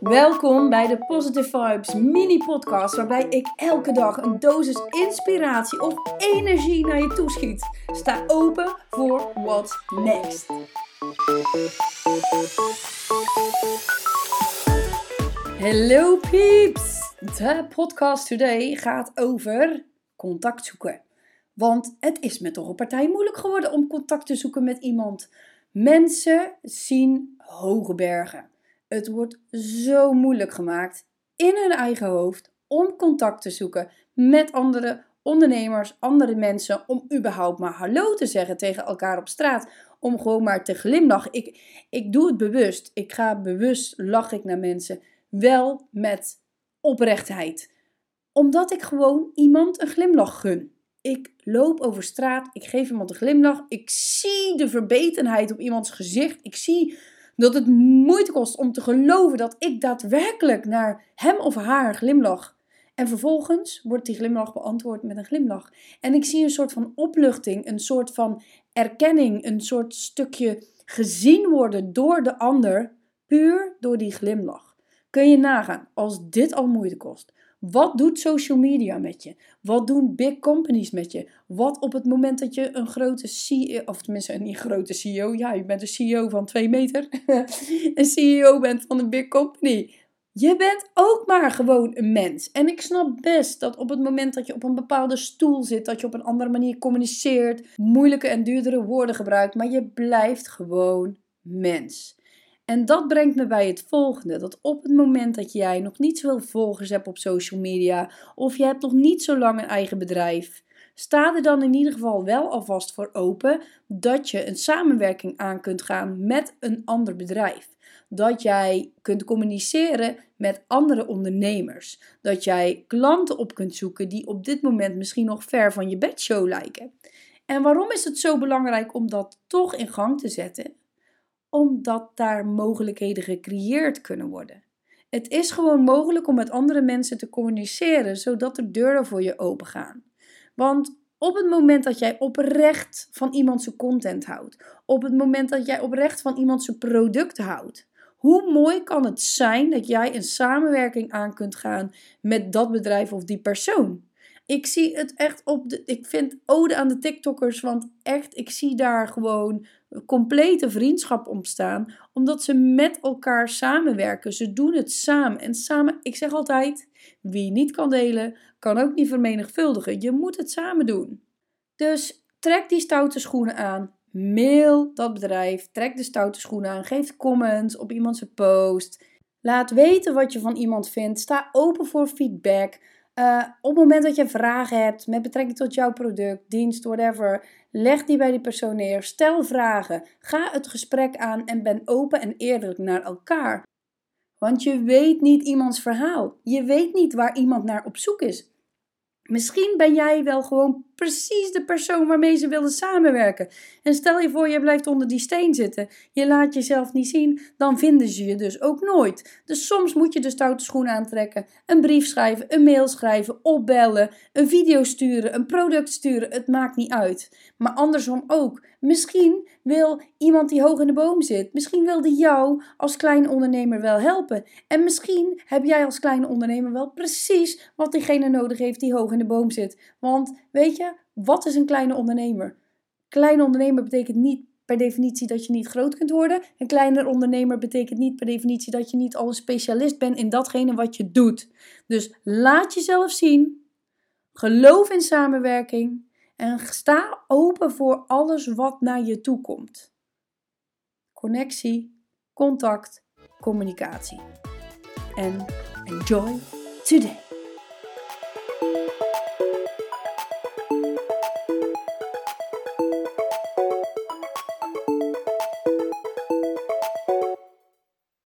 Welkom bij de Positive Vibes mini podcast waarbij ik elke dag een dosis inspiratie of energie naar je toeschiet. Sta open voor what's next. Hallo peeps! De podcast today gaat over contact zoeken. Want het is me toch een partij moeilijk geworden om contact te zoeken met iemand. Mensen zien hoge bergen. Het wordt zo moeilijk gemaakt in hun eigen hoofd om contact te zoeken met andere ondernemers, andere mensen, om überhaupt maar hallo te zeggen tegen elkaar op straat, om gewoon maar te glimlachen. Ik, ik doe het bewust. Ik ga bewust lach ik naar mensen, wel met oprechtheid, omdat ik gewoon iemand een glimlach gun. Ik loop over straat, ik geef iemand een glimlach, ik zie de verbetenheid op iemands gezicht, ik zie dat het moeite kost om te geloven dat ik daadwerkelijk naar hem of haar glimlach. En vervolgens wordt die glimlach beantwoord met een glimlach. En ik zie een soort van opluchting, een soort van erkenning, een soort stukje gezien worden door de ander, puur door die glimlach. Kun je nagaan als dit al moeite kost? Wat doet social media met je? Wat doen big companies met je? Wat op het moment dat je een grote CEO, of tenminste een niet grote CEO, ja, je bent een CEO van twee meter, een CEO bent van een big company. Je bent ook maar gewoon een mens. En ik snap best dat op het moment dat je op een bepaalde stoel zit, dat je op een andere manier communiceert, moeilijke en duurdere woorden gebruikt, maar je blijft gewoon mens. En dat brengt me bij het volgende: dat op het moment dat jij nog niet zoveel volgers hebt op social media, of je hebt nog niet zo lang een eigen bedrijf, sta er dan in ieder geval wel alvast voor open dat je een samenwerking aan kunt gaan met een ander bedrijf. Dat jij kunt communiceren met andere ondernemers. Dat jij klanten op kunt zoeken die op dit moment misschien nog ver van je bedshow lijken. En waarom is het zo belangrijk om dat toch in gang te zetten? Omdat daar mogelijkheden gecreëerd kunnen worden. Het is gewoon mogelijk om met andere mensen te communiceren, zodat de deuren voor je open gaan. Want op het moment dat jij oprecht van iemand zijn content houdt, op het moment dat jij oprecht van iemand zijn product houdt, hoe mooi kan het zijn dat jij een samenwerking aan kunt gaan met dat bedrijf of die persoon? Ik zie het echt op de. Ik vind ode aan de TikTokkers, want echt, ik zie daar gewoon complete vriendschap ontstaan, omdat ze met elkaar samenwerken. Ze doen het samen. En samen, ik zeg altijd: wie niet kan delen, kan ook niet vermenigvuldigen. Je moet het samen doen. Dus trek die stoute schoenen aan. Mail dat bedrijf. Trek de stoute schoenen aan. Geef comments op iemands post. Laat weten wat je van iemand vindt. Sta open voor feedback. Uh, op het moment dat je vragen hebt met betrekking tot jouw product, dienst, whatever, leg die bij die persoon neer. Stel vragen. Ga het gesprek aan en ben open en eerlijk naar elkaar. Want je weet niet iemands verhaal. Je weet niet waar iemand naar op zoek is. Misschien ben jij wel gewoon precies de persoon waarmee ze willen samenwerken. En stel je voor, je blijft onder die steen zitten. Je laat jezelf niet zien, dan vinden ze je dus ook nooit. Dus soms moet je de stoute schoen aantrekken, een brief schrijven, een mail schrijven, opbellen, een video sturen, een product sturen. Het maakt niet uit. Maar andersom ook. Misschien wil iemand die hoog in de boom zit, misschien wil die jou als kleine ondernemer wel helpen. En misschien heb jij als kleine ondernemer wel precies wat diegene nodig heeft die hoog in de boom zit. Want weet je, wat is een kleine ondernemer? Kleine ondernemer betekent niet per definitie dat je niet groot kunt worden. Een kleiner ondernemer betekent niet per definitie dat je niet al een specialist bent in datgene wat je doet. Dus laat jezelf zien. Geloof in samenwerking. En sta open voor alles wat naar je toe komt. Connectie, contact, communicatie. En enjoy today. Thank you.